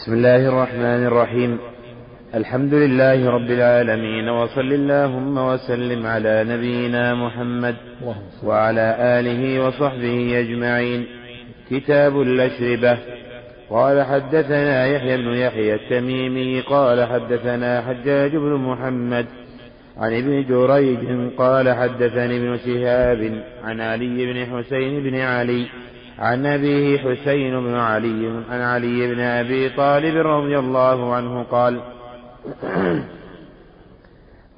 بسم الله الرحمن الرحيم. الحمد لله رب العالمين وصل اللهم وسلم على نبينا محمد وعلى آله وصحبه أجمعين. كتاب الأشربة. قال حدثنا يحيى بن يحيى التميمي قال حدثنا حجاج بن محمد عن ابن جريج قال حدثني ابن شهاب عن علي بن حسين بن علي عن أبيه حسين بن علي عن علي بن أبي طالب رضي الله عنه قال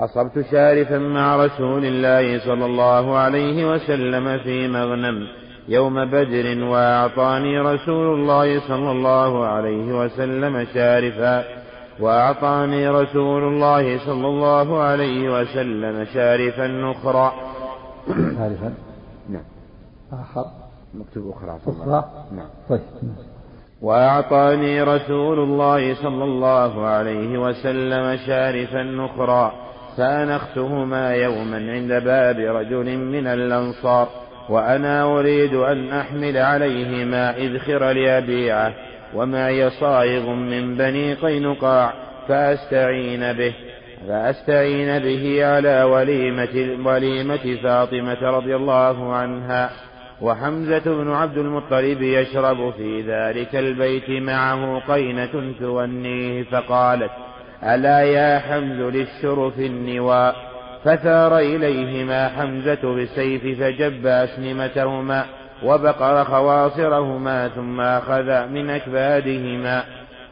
أصبت شارفا مع رسول الله صلى الله عليه وسلم في مغنم يوم بدر وأعطاني رسول الله صلى الله عليه وسلم شارفا وأعطاني رسول الله صلى الله عليه وسلم شارفا أخرى. شارفا؟ نعم. آخر. مكتوب أخرى أخرى نعم. طيب. وأعطاني رسول الله صلى الله عليه وسلم شارفا أخرى فأنختهما يوما عند باب رجل من الأنصار وأنا أريد أن أحمل عليهما إذخر لأبيعه ومعي صائغ من بني قينقاع فأستعين به. فأستعين به على وليمة وليمة فاطمة رضي الله عنها. وحمزة بن عبد المطلب يشرب في ذلك البيت معه قينة تونيه فقالت ألا يا حمز للشرف النواء؟ فثار إليهما حمزة بالسيف فجب أسنمتهما وبقر خواصرهما ثم أخذ من أكبادهما.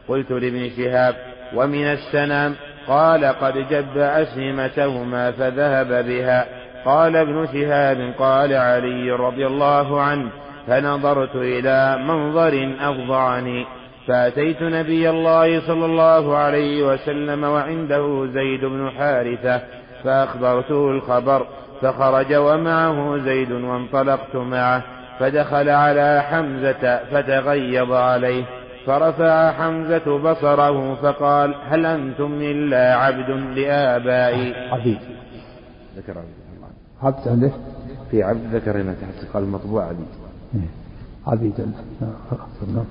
قلت لابن شهاب ومن السنام؟ قال قد جب أسنمتهما فذهب بها. قال ابن شهاب قال علي رضي الله عنه فنظرت إلى منظر أفظعني فأتيت نبي الله صلى الله عليه وسلم وعنده زيد بن حارثة فأخبرته الخبر فخرج ومعه زيد وانطلقت معه فدخل على حمزة فتغيظ عليه فرفع حمزة بصره فقال هل أنتم إلا عبد لآبائي؟ عبيد ذكر عبد عبد عنده في عبد ذكر هنا تحت قال مطبوع عبيد. إيه. عبيد نعم.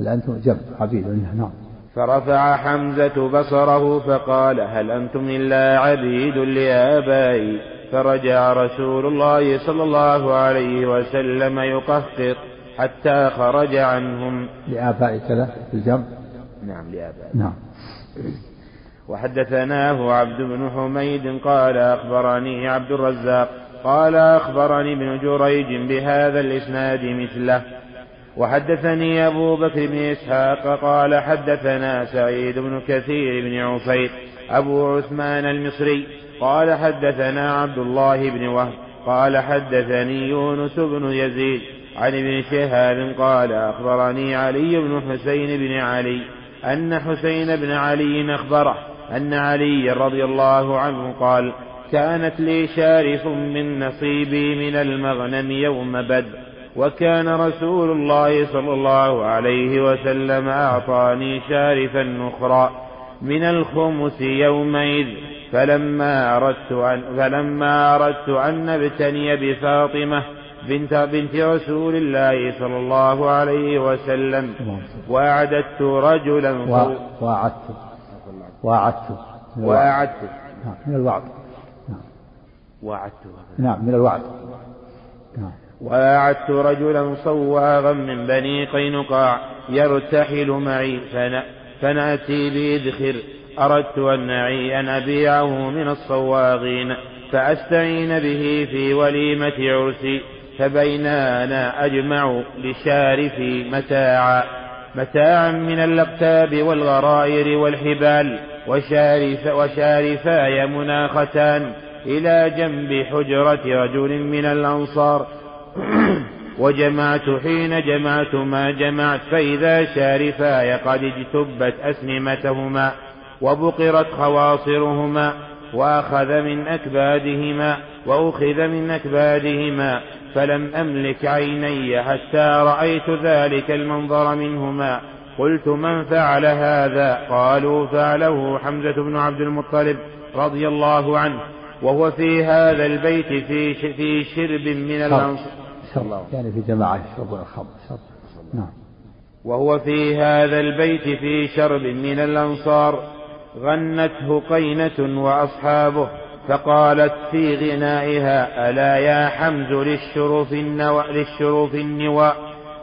هل أنتم جمع عبيد نعم. فرفع حمزة بصره فقال هل أنتم إلا عبيد لآبائي؟ فرجع رسول الله صلى الله عليه وسلم يقهقر حتى خرج عنهم. لآبائي كذا في الجمع نعم لآبائي نعم. وحدثناه عبد بن حميد قال أخبرني عبد الرزاق قال أخبرني ابن جريج بهذا الإسناد مثله. وحدثني أبو بكر بن إسحاق قال حدثنا سعيد بن كثير بن عفير أبو عثمان المصري قال حدثنا عبد الله بن وهب قال حدثني يونس بن يزيد عن ابن شهاب قال أخبرني علي بن حسين بن علي أن حسين بن علي أخبره أن علي رضي الله عنه قال كانت لي شارف من نصيبي من المغنم يوم بدر وكان رسول الله صلى الله عليه وسلم أعطاني شارفا أخرى من الخمس يومئذ فلما أردت أن فلما أردت أن نبتني بفاطمة بنت بنت رسول الله صلى الله عليه وسلم وأعددت رجلا وأعدت. وأعدت وأعدت نعم من الوعد. نعم. وأعدت نعم من الوعد. نعم. وأعدت رجلا صواغا من بني قينقاع يرتحل معي فنأتي بإذخر. أردت أن نعي أن أبيعه من الصواغين فأستعين به في وليمة عرسي فبينا أنا أجمع لشارفي متاعا. متاعا من الأقتاب والغرائر والحبال وشارف وشارفاي مناختان إلى جنب حجرة رجل من الأنصار. وجمعت حين جمعت ما جمعت فإذا شارفاي قد اجتبت أسنمتهما وبقرت خواصرهما وأخذ من أكبادهما وأخذ من أكبادهما فلم أملك عيني حتى رأيت ذلك المنظر منهما. قلت من فعل هذا؟ قالوا فعله حمزة بن عبد المطلب رضي الله عنه وهو في هذا البيت في في شرب من الأنصار يعني في جماعة يشربون الخمر. نعم. وهو في هذا البيت في شرب من الأنصار غنته قينة وأصحابه. فقالت في غنائها ألا يا حمز للشرف النوى للشرف النوى؟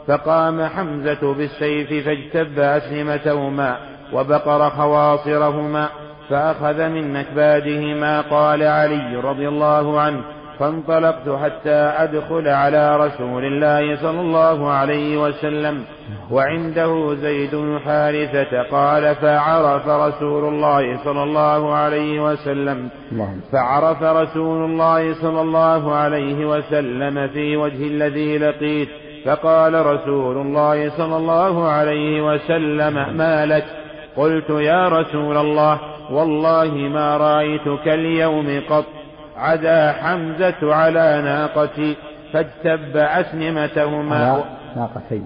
فقام حمزة بالسيف فاجتب أسلمتهما وبقر خواصرهما فأخذ من نكبادهما قال علي رضي الله عنه فانطلقت حتى أدخل على رسول الله صلى الله عليه وسلم وعنده زيد بن حارثة قال فعرف رسول الله صلى الله عليه وسلم فعرف رسول الله صلى الله عليه وسلم في وجه الذي لقيت فقال رسول الله صلى الله عليه وسلم ما لك؟ قلت يا رسول الله والله ما رأيتك اليوم قط. عدا حمزة على ناقتي فاجتب أسنمتهما ناقتي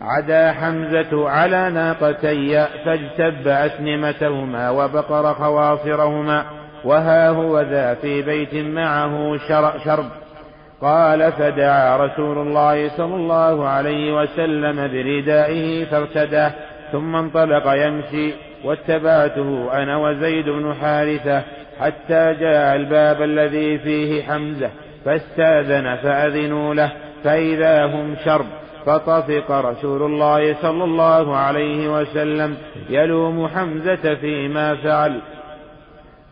عدا حمزة على ناقتي فاجتب أسنمتهما وبقر خواصرهما وها هو ذا في بيت معه شرب. قال فدعا رسول الله صلى الله عليه وسلم بردائه فارتداه ثم انطلق يمشي واتبعته أنا وزيد بن حارثة حتى جاء الباب الذي فيه حمزة فاستأذن فأذنوا له فإذا هم شرب فطفق رسول الله صلى الله عليه وسلم يلوم حمزة فيما فعل.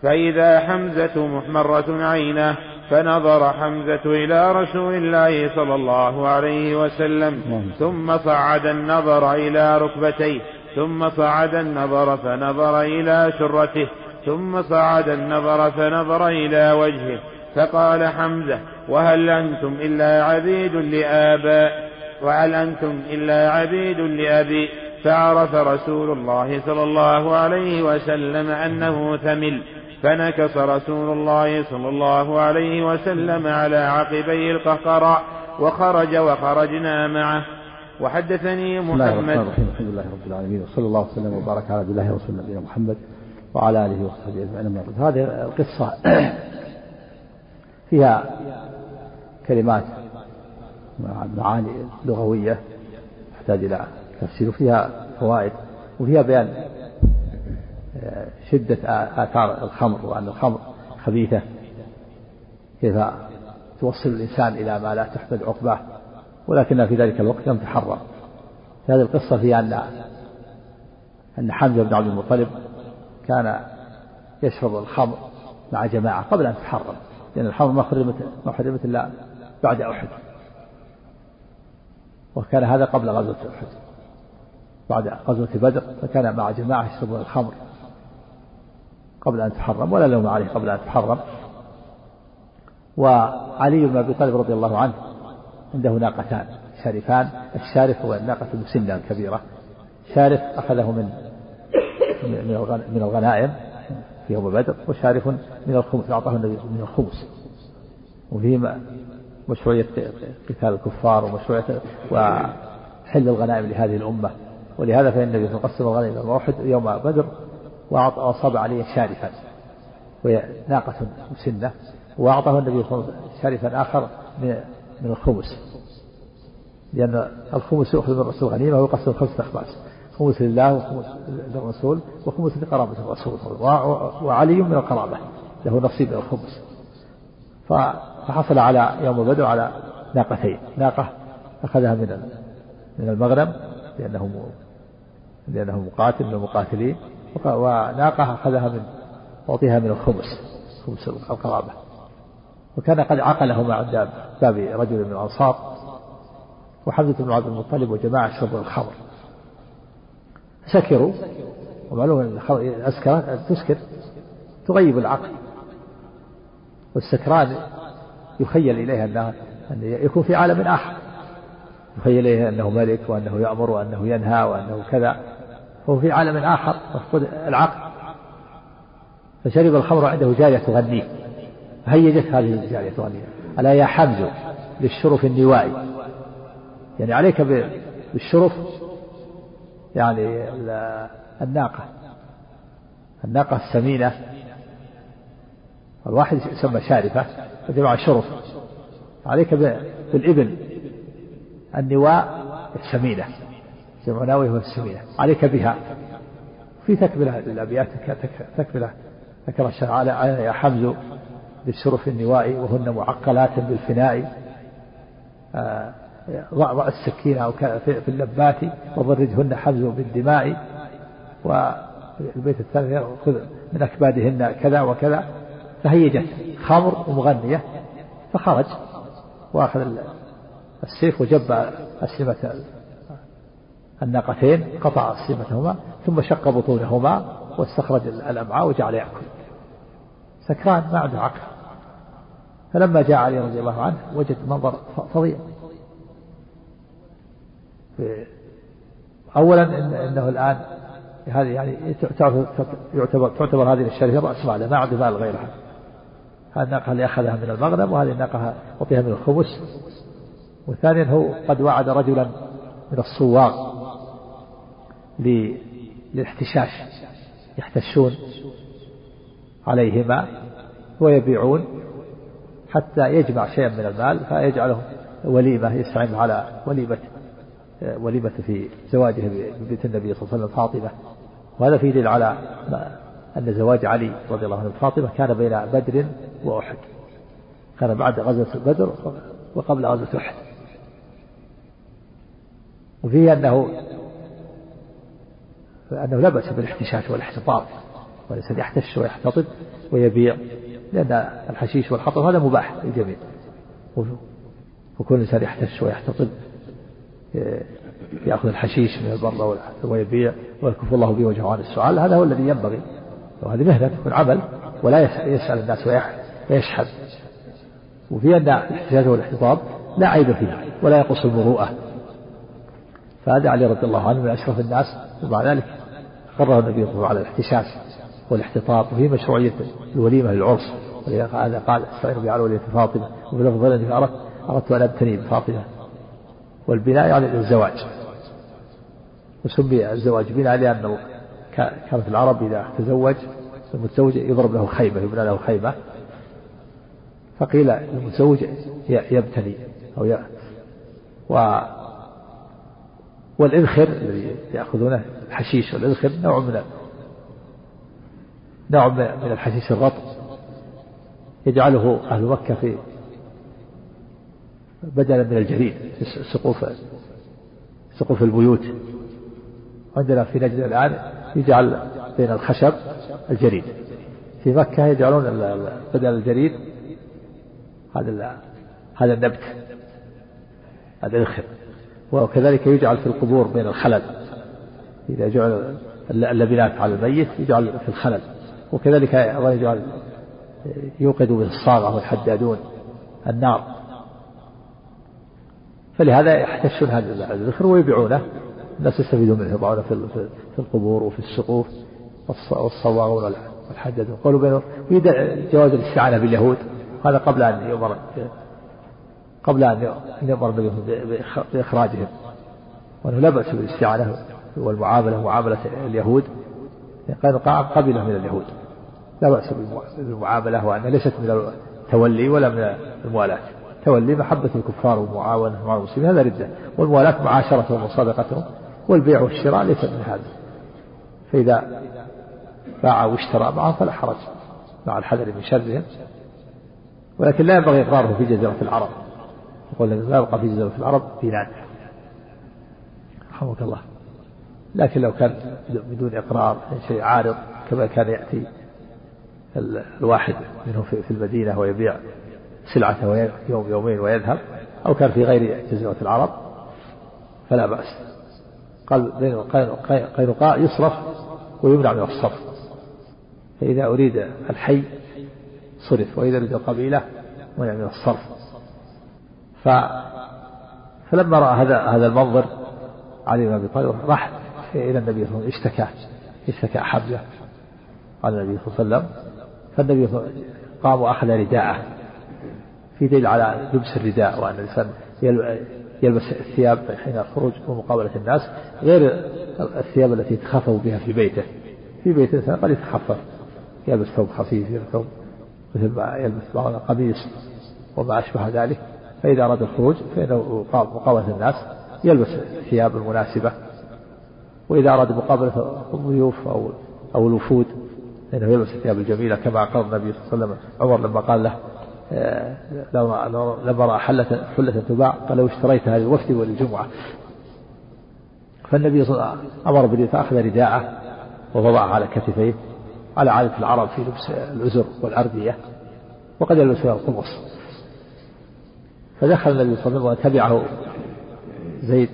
فإذا حمزة محمرة عيناه فنظر حمزة إلى رسول الله صلى الله عليه وسلم ثم صعد النظر إلى ركبتيه ثم صعد النظر فنظر إلى سرته ثم صعد النظر فنظر إلى وجهه فقال حمزة وهل أنتم إلا عبيد لآباء وهل أنتم إلا عبيد لأبي؟ فعرف رسول الله صلى الله عليه وسلم أنه ثمل فنكص رسول الله صلى الله عليه وسلم على عقبي القهقراء وخرج وخرجنا معه. وحدثني محمد الحمد لله رب العالمين وصلى الله وسلم وبارك على عبد الله ورسول نبينا محمد. وعلى آله وصحبه أجمعين. هذه القصة فيها كلمات معاني لغوية تحتاج إلى تفسير وفيها فوائد وفيها بيان شدة آثار الخمر وأن الخمر خبيثة كيف توصل الإنسان إلى ما لا تحمد عقباه ولكن في ذلك الوقت لم تحرم هذه القصة فيها أن أن حمزة بن عبد المطلب كان يشرب الخمر مع جماعة قبل أن تحرم لأن الخمر ما حرمت ما حرمت إلا بعد أحد. وكان هذا قبل غزوة أحد. بعد غزوة بدر فكان مع جماعة يشربون الخمر قبل أن تحرم ولا لوم عليه قبل أن تحرم. وعلي بن أبي طالب رضي الله عنه عنده ناقتان شارفان الشارف هو الناقة المسنة الكبيرة. شارف أخذه من من الغنائم في يوم بدر وشارف من الخمس أعطاه النبي من الخمس. وفيه مشروعية قتال الكفار ومشروعية وحل الغنائم لهذه الأمة. ولهذا فإن النبي قسم الغنائم يوم أحد يوم بدر وأصاب عليه شارفا. وهي ناقة مسنة وأعطاه النبي شارفا آخر من الخمس. لأن الخمس يؤخذ من الرسول غنيمة ويقسم خمسة أخماس خمس لله وخمس للرسول وخمس لقرابة الرسول وعلي من القرابة له نصيب من الخمس. فحصل على يوم بدر على ناقتين ناقة أخذها من من المغنم لأنه لأنه مقاتل من المقاتلين وناقة أخذها من أعطيها من الخمس خمس القرابة. وكان قد عقلهما عند باب رجل من الأنصار وحمزة بن عبد المطلب وجماعة شربوا الخمر. سكروا. ومعلوم الأسكرة تسكر تغيب العقل. والسكران يخيل إليه أنه أن يكون في عالم آخر. يخيل إليه أنه ملك وأنه يأمر وأنه ينهى وأنه كذا. هو في عالم آخر مفقود العقل. فشرب الخمر عنده جارية تغنيه هيجت هذه الجارية تغنيه ألا يا حمز للشرف النوائي. يعني عليك بالشرف يعني الناقة. الناقة السمينة. الواحد يسمى شارفة فجمع شرف. عليك بالإبل. النواء السمينة. جمع ناوية والسمينة عليك بها. في تكملة للأبيات تكملة ذكر الشرع على يا حمز بالشرف النواء وهن معقلات بالفناء. آه، ضع السكين أو في اللبات وضرجهن حمز بالدماء. والبيت الثاني خذ من أكبادهن كذا وكذا. فهيجت خمر ومغنية فخرج. وأخذ السيف وجب أسلمة الناقتين قطع أسلمتهما ثم شق بطونهما واستخرج الأمعاء وجعل يأكل. سكران ما عنده عقل. فلما جاء علي رضي الله عنه وجد منظر فظيع. أولا إن إنه الآن هذه يعني تعتبر تعتبر هذه الشركة رأس ماله ما عنده مال غيرها. هذه الناقة اللي أخذها من المغنم وهذه الناقة أعطيها من الخبز. وثانيا هو قد وعد رجلا من الصواغ للاحتشاش يحتشون عليهما ويبيعون حتى يجمع شيئا من المال فيجعله وليمة يستعين على وليمة وليمة في زواجه ببيت النبي صلى الله عليه وسلم فاطمة. وهذا فيه دليل على أن زواج علي رضي الله عنه بفاطمة كان بين بدر وأحد. كان بعد غزوة بدر وقبل غزوة أحد. وفيه أنه أنه لا بأس بالاحتشاش والاحتطاب والإنسان يحتش ويحتطب ويبيع لأن الحشيش والحطب هذا مباح للجميع. وكل إنسان يحتش ويحتطب. يأخذ الحشيش من البر ويبيع ويكف الله به وجهه عن السؤال. هذا هو الذي ينبغي. وهذه مهنة تكون عمل ولا يسأل الناس ويشحذ وفي أن الاحتجاج والاحتطاب لا عيب فيه ولا يقص المروءة. فهذا علي رضي الله عنه من أشرف الناس. ومع ذلك قرر النبي صلى الله عليه وسلم على الاحتشاش والاحتطاب. وفي مشروعية الوليمة للعرس. ولهذا قال استعينوا على ولية فاطمة وفي لفظ أردت أن أبتني بفاطمة. والبناء يعني الزواج وسمي الزواج بناء لأنه كانت العرب إذا تزوج المتزوج يضرب له خيمة يبنى له خيمة فقيل المتزوج يبتني أو. و والإذخر الذي يأخذونه الحشيش والإذخر نوع من نوع من الحشيش الرطب يجعله أهل مكة في بدلا من الجريد في سقوف سقوف البيوت. عندنا في نجد الآن يجعل بين الخشب الجريد في مكة يجعلون بدل الجريد هذا هذا النبت الخر وكذلك يجعل في القبور بين الخلل. إذا جعل اللبنات على الميت يجعل في الخلل. وكذلك يجعل يوقد به الصاغة والحدادون النار. فلهذا يحتشون هذا الذخر ويبيعونه. الناس يستفيدون منه يضعونه في القبور وفي السقوف والصواغون والحدادون قالوا بينه جواز الاستعانة باليهود. هذا قبل أن يؤمر قبل أن يؤمر بإخراجهم. وأنه لا بأس بالاستعانة والمعاملة معاملة اليهود. قال قبله من اليهود. لا بأس بالمعاملة وأنها ليست من التولي ولا من الموالاة. تولي محبة الكفار ومعاونة مع المسلمين هذا ردة والموالاة معاشرتهم وصدقتهم والبيع والشراء ليس من هذا. فإذا باع واشترى معه فلا حرج مع الحذر من شرهم. ولكن لا ينبغي إقراره في جزيرة العرب. يقول لا يبقى في جزيرة العرب دينار رحمك الله. لكن لو كان بدون إقرار شيء عارض كما كان يأتي الواحد منهم في المدينة ويبيع سلعته يوم يومين ويذهب أو كان في غير جزيرة العرب فلا بأس. قال قينقاع يصرف ويمنع من الصرف. فإذا أريد الحي صرف وإذا أريد القبيلة منع من الصرف. ف فلما رأى هذا هذا المنظر علي بن أبي طالب راح إلى النبي صلى الله عليه وسلم اشتكى اشتكى حمزة على النبي صلى الله عليه وسلم فالنبي قام وأخذ رداءه. في دليل على لبس الرداء وأن الإنسان يلبس الثياب حين الخروج ومقابلة الناس غير الثياب التي يتخفف بها في بيته. في بيت الإنسان قد يتخفف. يلبس ثوب خفيف ثوب مثل ما يلبس بعض القميص وما أشبه ذلك. فإذا أراد الخروج فإنه مقابلة الناس يلبس الثياب المناسبة. وإذا أراد مقابلة الضيوف أو أو الوفود فإنه يلبس الثياب الجميلة كما قال النبي صلى الله عليه وسلم عمر لما قال له لما رأى حلة حلة تباع قال لو اشتريتها للوفد وللجمعة فالنبي صلى الله عليه وسلم أمر به فأخذ رداءه ووضعه على كتفيه على عادة العرب في لبس العزر والأردية وقد يلبسها القمص. فدخل النبي صلى الله عليه وسلم وتبعه زيد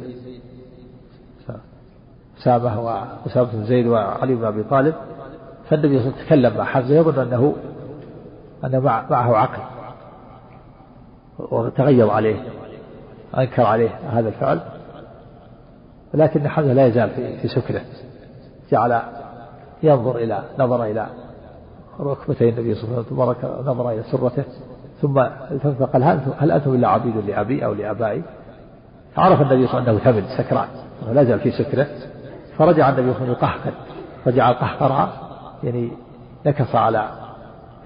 أسامة وأسامة بن زيد وعلي بن أبي طالب. فالنبي صلى الله عليه وسلم تكلم مع حمزة يظن أنه أن معه عقل. وتغير عليه أنكر عليه هذا الفعل. ولكن حمزة لا يزال في, سكره جعل ينظر إلى نظر إلى ركبتي النبي صلى الله عليه وسلم نظر إلى سرته. ثم فقال هل, هل أنتم إلا عبيد لأبي أو لآبائي؟ فعرف النبي صلى الله عليه وسلم أنه ثمن سكران. ولا زال في سكره فرجع النبي صلى الله عليه وسلم رجع القهقرة يعني نكص على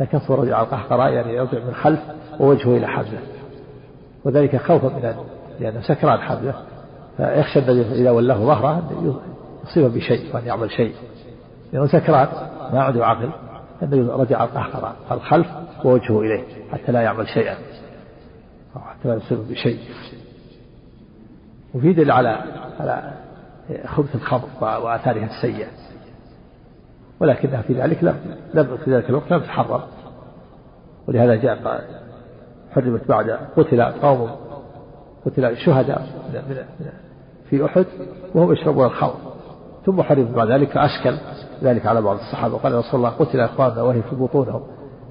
نكص ورجع القهقرة يعني يرجع من خلف ووجهه إلى حمزة وذلك خوفا من لأنه سكران حمزة فيخشى النبي إذا ولاه ظهره أن يصيب بشيء وأن يعمل شيء. لأنه سكران ما عنده عقل. النبي رجع القهقرة الخلف ووجهه إليه حتى لا يعمل شيئا. أو حتى لا يصيب بشيء. وفي دليل على على خبث الخمر وآثارها السيئة. ولكنها في ذلك لم لم في ذلك الوقت لم تحرم ولهذا جاء حرمت بعد قتل قوم قتل شهداء في أحد وهم يشربون الخمر. ثم حرم بعد ذلك فأشكل ذلك على بعض الصحابة وقال رسول الله قتل إخواننا وهي في بطونهم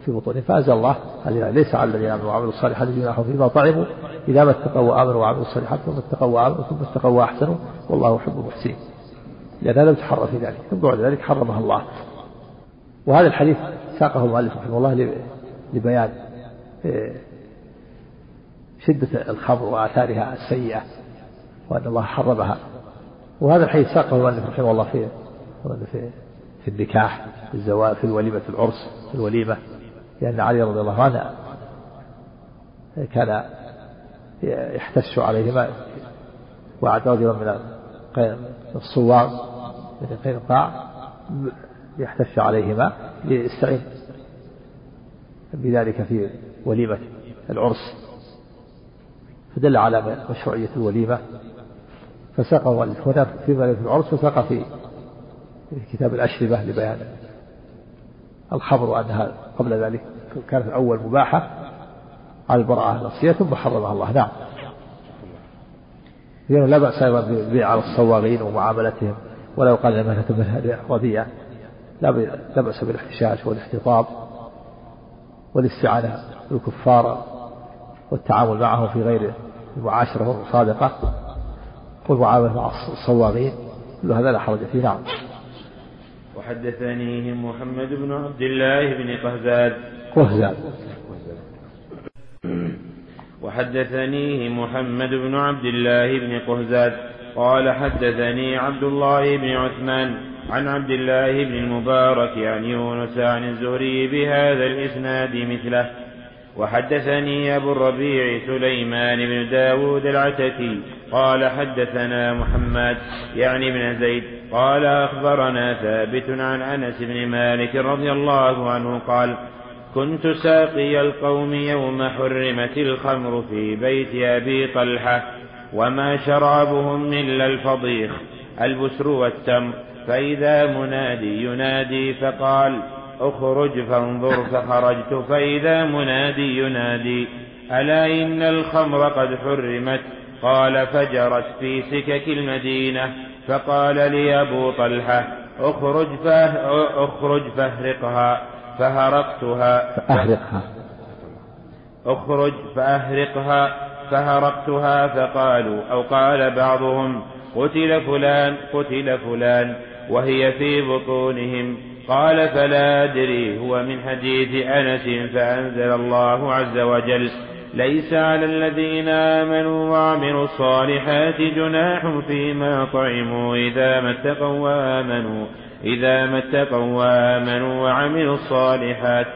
في بطونهم فأنزل الله هذه ليس على الذين آمنوا وعملوا الصالحات جناح فيما طعموا إذا ما اتقوا وآمنوا وعملوا الصالحات ثم اتقوا وآمنوا ثم اتقوا وأحسنوا والله يحب المحسنين. لأنها لم تحرم في ذلك. ثم بعد ذلك حرمها الله. وهذا الحديث ساقه المؤلف رحمه الله لبيان إيه، شدة الخمر وآثارها السيئة وأن الله حرمها. وهذا الحديث ساقه المؤلف رحمه الله في في في النكاح في الزواج في الوليمة العرس في الوليمة لأن علي رضي الله عنه كان يحتش عليهما وعد رجلا من الصوار من قينقاع يحتش عليهما ليستعين بذلك في وليمة العرس. فدل على مشروعية الوليمة. فساقه هنا في وليمة العرس وساق في كتاب الأشربة لبيان الخبر وأنها قبل ذلك كانت أول مباحة على البراءة الأصلية ثم حرمها الله. نعم. لأنه لا بأس أيضا بالبيع على الصواغين ومعاملتهم ولو قال المهنة منها رديئة. لا بأس بالاحتشاش والاحتطاب والاستعانة بالكفار. والتعامل معهم في غير المعاشرة والمصادقة والمعاملة مع الصواغين كل هذا لا حرج فيه نعم. وحدثنيهم محمد بن عبد الله بن قهزاد. قهزاد. وحدثنيه محمد بن عبد الله بن قهزاد. قال حدثني عبد الله بن عثمان عن عبد الله بن المبارك عن يونس عن الزهري بهذا الإسناد مثله. وحدثني أبو الربيع سليمان بن داود العتكي قال حدثنا محمد يعني بن زيد قال أخبرنا ثابت عن أنس بن مالك رضي الله عنه قال كنت ساقي القوم يوم حرمت الخمر في بيت أبي طلحة وما شرابهم إلا الفضيخ البسر والتمر فإذا منادي ينادي فقال اخرج فانظر فخرجت فإذا منادي ينادي ألا إن الخمر قد حرمت؟ قال فجرت في سكك المدينة فقال لي أبو طلحة اخرج اخرج فأهرقها فهرقتها فأهرقها. اخرج فأهرقها فهرقتها فقالوا أو قال بعضهم قتل فلان قتل فلان وهي في بطونهم. قال فلا أدري هو من حديث أنس فأنزل الله عز وجل ليس على الذين آمنوا وعملوا الصالحات جناح فيما طعموا إذا ما اتقوا وآمنوا إذا ما اتقوا وآمنوا وعملوا الصالحات.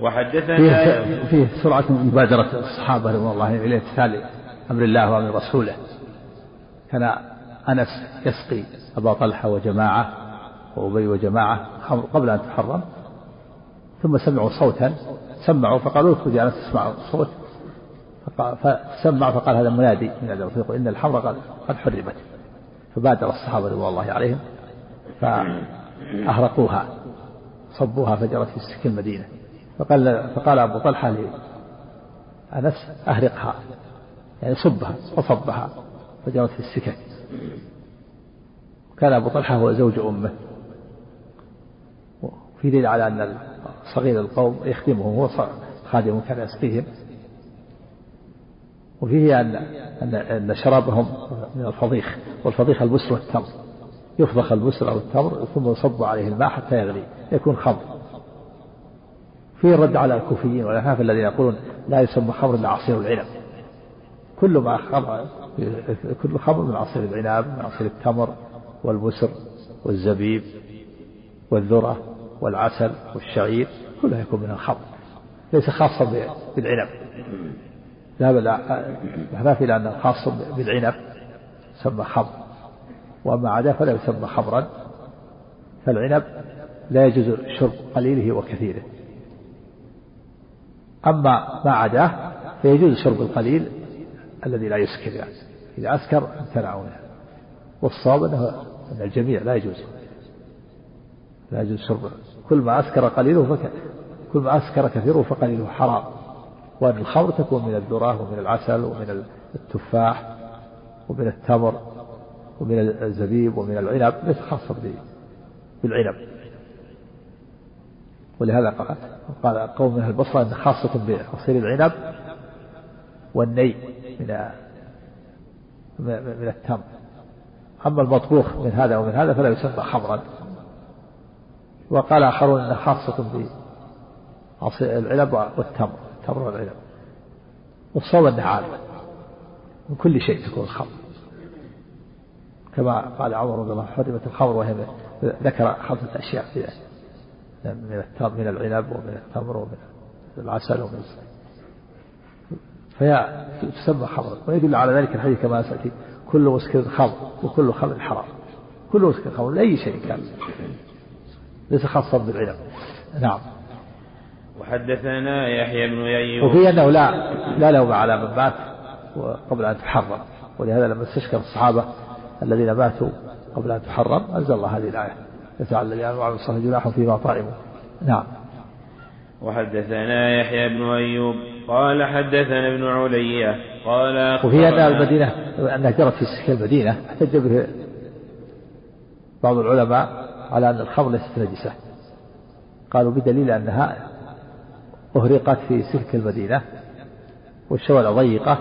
وحدثنا فيه, فيه سرعة مبادرة الصحابة رضوان الله إلى امتثال أمر الله وأمر رسوله. كان أنس يسقي أبا طلحة وجماعة وأبي وجماعة قبل أن تحرم ثم سمعوا صوتا سمعوا فقالوا اخرج أنس تسمع الصوت فسمع فقال هذا منادي من يقول إن الحمر قد, حرمت. فبادر الصحابة رضوان الله عليهم فأهرقوها صبوها فجرت في سك المدينة. فقال فقال أبو طلحة لأنس أهرقها يعني صبها وصبها فجرت في السكك وكان أبو طلحة هو زوج أمه. وفي دليل على أن صغير القوم يخدمهم هو خادم كان يسقيهم وفيه أن أن شرابهم من الفضيخ والفضيخ البسر والتمر. يفضخ البسر أو التمر ثم يصب عليه الماء حتى يغلي يكون خمر. فيه الرد على الكوفيين والأحناف الذين يقولون لا يسمى خمر إلا عصير العنب. كل ما خمر كل خمر من عصير العنب من عصير التمر والبسر والزبيب والذرة. والعسل والشعير كلها يكون من الخمر ليس خاصا بالعنب. ذهب الأحناف إلى أنه خاص بالعنب يسمى خمر وأما عداه فلا يسمى خمرا. فالعنب لا يجوز شرب قليله وكثيره. أما ما عداه فيجوز شرب القليل الذي لا يسكر يعني. إذا أسكر امتنعوا منه. والصواب أنه أن الجميع لا يجوز. لا يجوز شرب كل ما أسكر قليله فك كل ما أسكر كثيره فقليله حرام. وأن الخمر تكون من الذرة ومن العسل ومن التفاح ومن التمر ومن الزبيب ومن العنب ليس خاصة بالعنب. ولهذا قال قوم من البصرة أن خاصة بعصير العنب والني من من التمر. أما المطبوخ من هذا ومن هذا فلا يسمى خمرا. وقال آخرون أنها خاصة بعصير العنب والتمر التمر والعنب والصوم أنها عامة من كل شيء تكون الخمر كما قال عمر رضي الله عنه حرمت الخمر وهي ذكر خمسة أشياء في من التمر من العنب ومن التمر ومن العسل ومن فهي تسمى خمرا ويدل على ذلك الحديث كما سيأتي. كل مسكر خمر وكل خمر حرام. كل مسكر خمر لأي شيء كان. ليس خاصا بالعنب نعم. وحدثنا يحيى بن أيوب. وفي أنه لا لا لوم على من مات قبل أن تحرم. ولهذا لما استشكر الصحابة الذين ماتوا قبل أن تحرم أنزل الله هذه الآية. يتعلل الذين وعملوا الصالحات جناح فيما طائموا نعم. وحدثنا يحيى بن أيوب. قال حدثنا ابن علية قال وفي أن المدينة أنها جرت في سكة المدينة احتج به بعض العلماء على أن الخمر ليست نجسة. قالوا بدليل أنها أهرقت في سلك المدينة والشوارع ضيقة.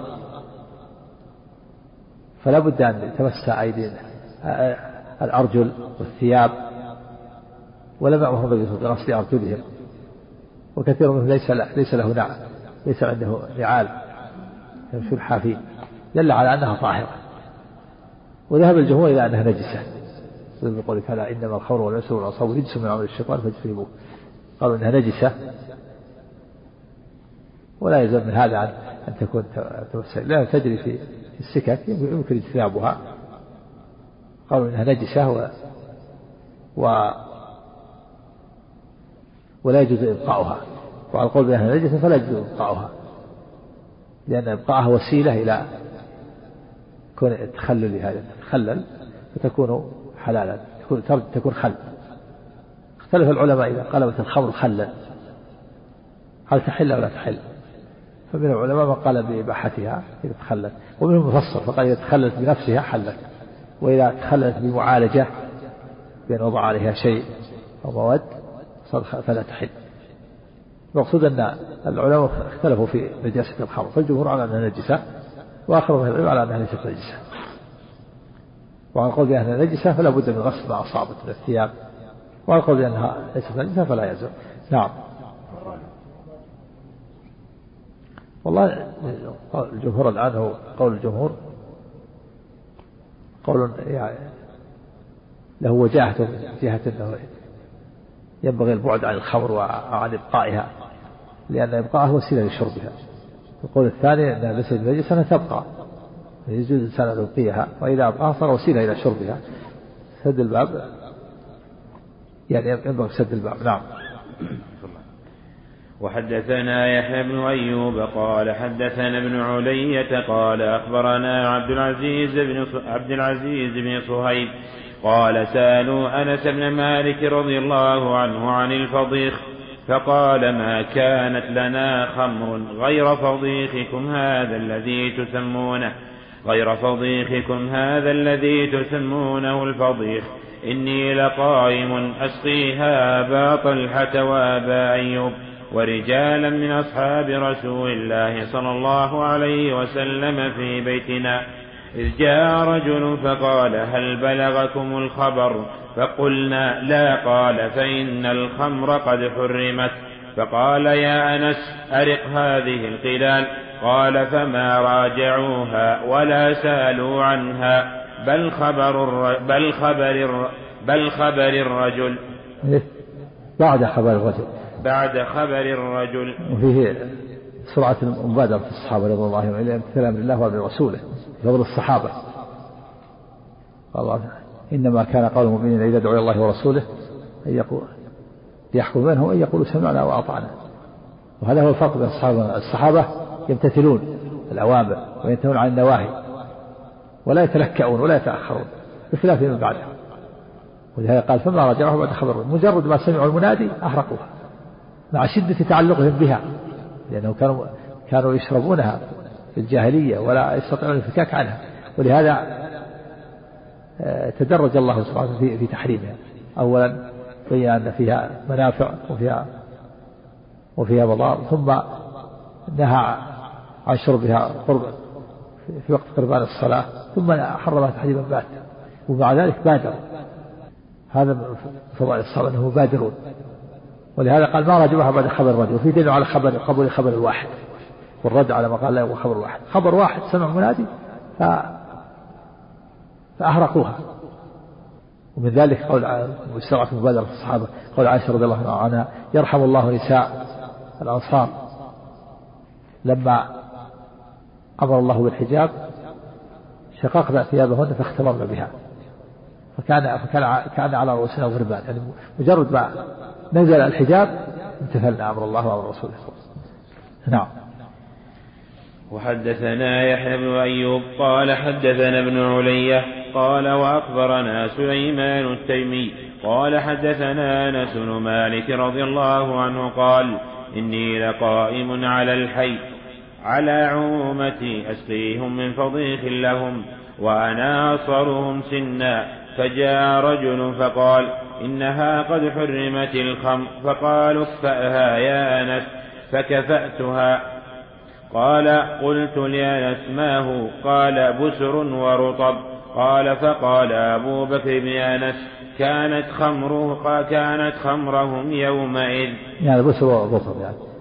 فلا بد أن تمس أيدي الأرجل والثياب ولم النبي بغسل أرجلهم. وكثير منهم ليس ليس له نعل ليس عنده نعال يمشون حافين. دل على أنها طاهرة. وذهب الجمهور إلى أنها نجسة. يقول فلا إنما الخمر والمسر والعصاب رجس من عمل الشيطان فاجتنبوه. قالوا إنها نجسة. ولا يلزم من هذا أن تكون تمثل لا تجري في السكك يمكن اجتنابها. قالوا إنها نجسة و, و ولا يجوز إبقاؤها. وعلى القول بأنها نجسة فلا يجوز إبقاؤها. لأن إبقاءها وسيلة إلى كون التخلل هذا تتخلل فتكون حلالا تكون تكون خل. اختلف العلماء إذا قلبت الخمر خلا هل تحل أو لا تحل؟ فمن العلماء من قال بإباحتها إذا تخلت. ومنهم مفصل فقال إذا تخلت بنفسها حلت. وإذا تخلت بمعالجة بأن وضع عليها شيء أو مواد فلا تحل. المقصود أن العلماء اختلفوا في نجاسة الخمر فالجمهور على أنها نجسة وآخر من العلم على أنها ليست نجسة. القول بأنها نجسة فلا بد من غسل ما أصابت من الثياب. القول بأنها ليست نجسة فلا يلزم نعم. والله الجمهور الآن هو قول الجمهور قول يعني له وجاهة جهة أنه ينبغي البعد عن الخمر وعن إبقائها لأن إبقائها وسيلة لشربها. القول الثاني أنها ليست بنجسة تبقى. يجوز الإنسان أن يبقيها وإذا صار وسيلة إلى شربها سد الباب. يعني ينبغي سد الباب نعم. وحدثنا يحيى بن أيوب قال حدثنا ابن علية قال أخبرنا عبد العزيز بن عبد العزيز بن صهيب قال سألوا أنس بن مالك رضي الله عنه عن الفضيخ فقال ما كانت لنا خمر غير فضيخكم هذا الذي تسمونه؟ غير فضيخكم هذا الذي تسمونه الفضيخ. إني لقائم أسقيها أبا طلحة وأبا أيوب ورجالا من أصحاب رسول الله صلى الله عليه وسلم في بيتنا. إذ جاء رجل فقال هل بلغكم الخبر؟ فقلنا لا قال فإن الخمر قد حرمت. فقال يا أنس أرق هذه القلال. قال فما راجعوها ولا سالوا عنها بل خبر بل خبر بل خبر الرجل. إيه؟ بعد خبر الرجل. بعد خبر الرجل. وفيه سرعة المبادرة في الصحابة رضي الله عنهم إلى أمر الله وأمر رسوله فضل الصحابة. الله إنما كان قول المؤمنين إذا دعوا إلى الله ورسوله أن يقول يحكم بينهم أن يقولوا سمعنا وأطعنا. وهذا هو الفرق بين الصحابة الصحابة يمتثلون الأوامر وينتهون عن النواهي ولا يتلكؤون ولا يتأخرون بخلاف من بعدهم ولهذا قال فما رجعه بعد خبر. مجرد ما سمعوا المنادي أحرقوها مع شدة تعلقهم بها لأنه كانوا كانوا يشربونها في الجاهلية ولا يستطيعون الانفكاك عنها. ولهذا آه، تدرج الله سبحانه في في تحريمها. أولا بين أن فيها منافع وفيها وفيها مضار ثم نهى عن شربها قرب في وقت قربان الصلاة ثم حرمها تحريما بات ومع ذلك بادر هذا فضائل الصلاة أنه بادرون. ولهذا قال ما رجبها بعد خبر الرجل وفي دليل على خبر قبول خبر الواحد والرد على ما قال لا هو خبر واحد. خبر واحد سمع منادي ف... فأحرقوها ومن ذلك قول سرعة مبادرة الصحابة قول عائشة رضي الله عنها يرحم الله نساء الأنصار. لما أمر الله بالحجاب شققنا ثيابهن فاختمرن بها. فكان فكان كان على رؤوسنا غربان. يعني مجرد ما نزل الحجاب امتثلنا أمر الله وأمر رسوله. نعم. وحدثنا يحيى بن أيوب قال حدثنا ابن علية قال وأخبرنا سليمان التيمي قال حدثنا أنس بن مالك رضي الله عنه قال إني لقائم على الحي على عمومتي أسقيهم من فضيخ لهم وأنا أصغرهم سنا. فجاء رجل فقال إنها قد حرمت الخمر. فقالوا اكفأها يا أنس. فكفأتها. قال قلت لأنس ما هو؟ قال بسر ورطب. قال فقال أبو بكر بن أنس كانت خمره كانت خمرهم يومئذ. يعني بسر والرطب يعني.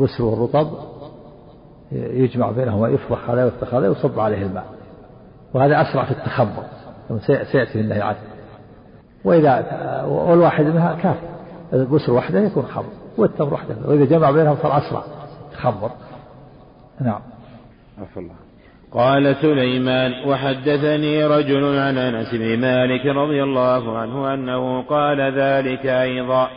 بسر والرطب يجمع بينهما يفضخ عليه ويفضخ عليه ويصب عليه الماء. وهذا أسرع في التخمر سيأتي النهي عنه وإذا والواحد منها كافي البسر وحده يكون خمر والتمر وحده. وإذا جمع بينهم صار أسرع خمر نعم. عفو الله. قال سليمان وحدثني رجل عن أنس بن مالك رضي الله عنه أنه قال ذلك أيضا.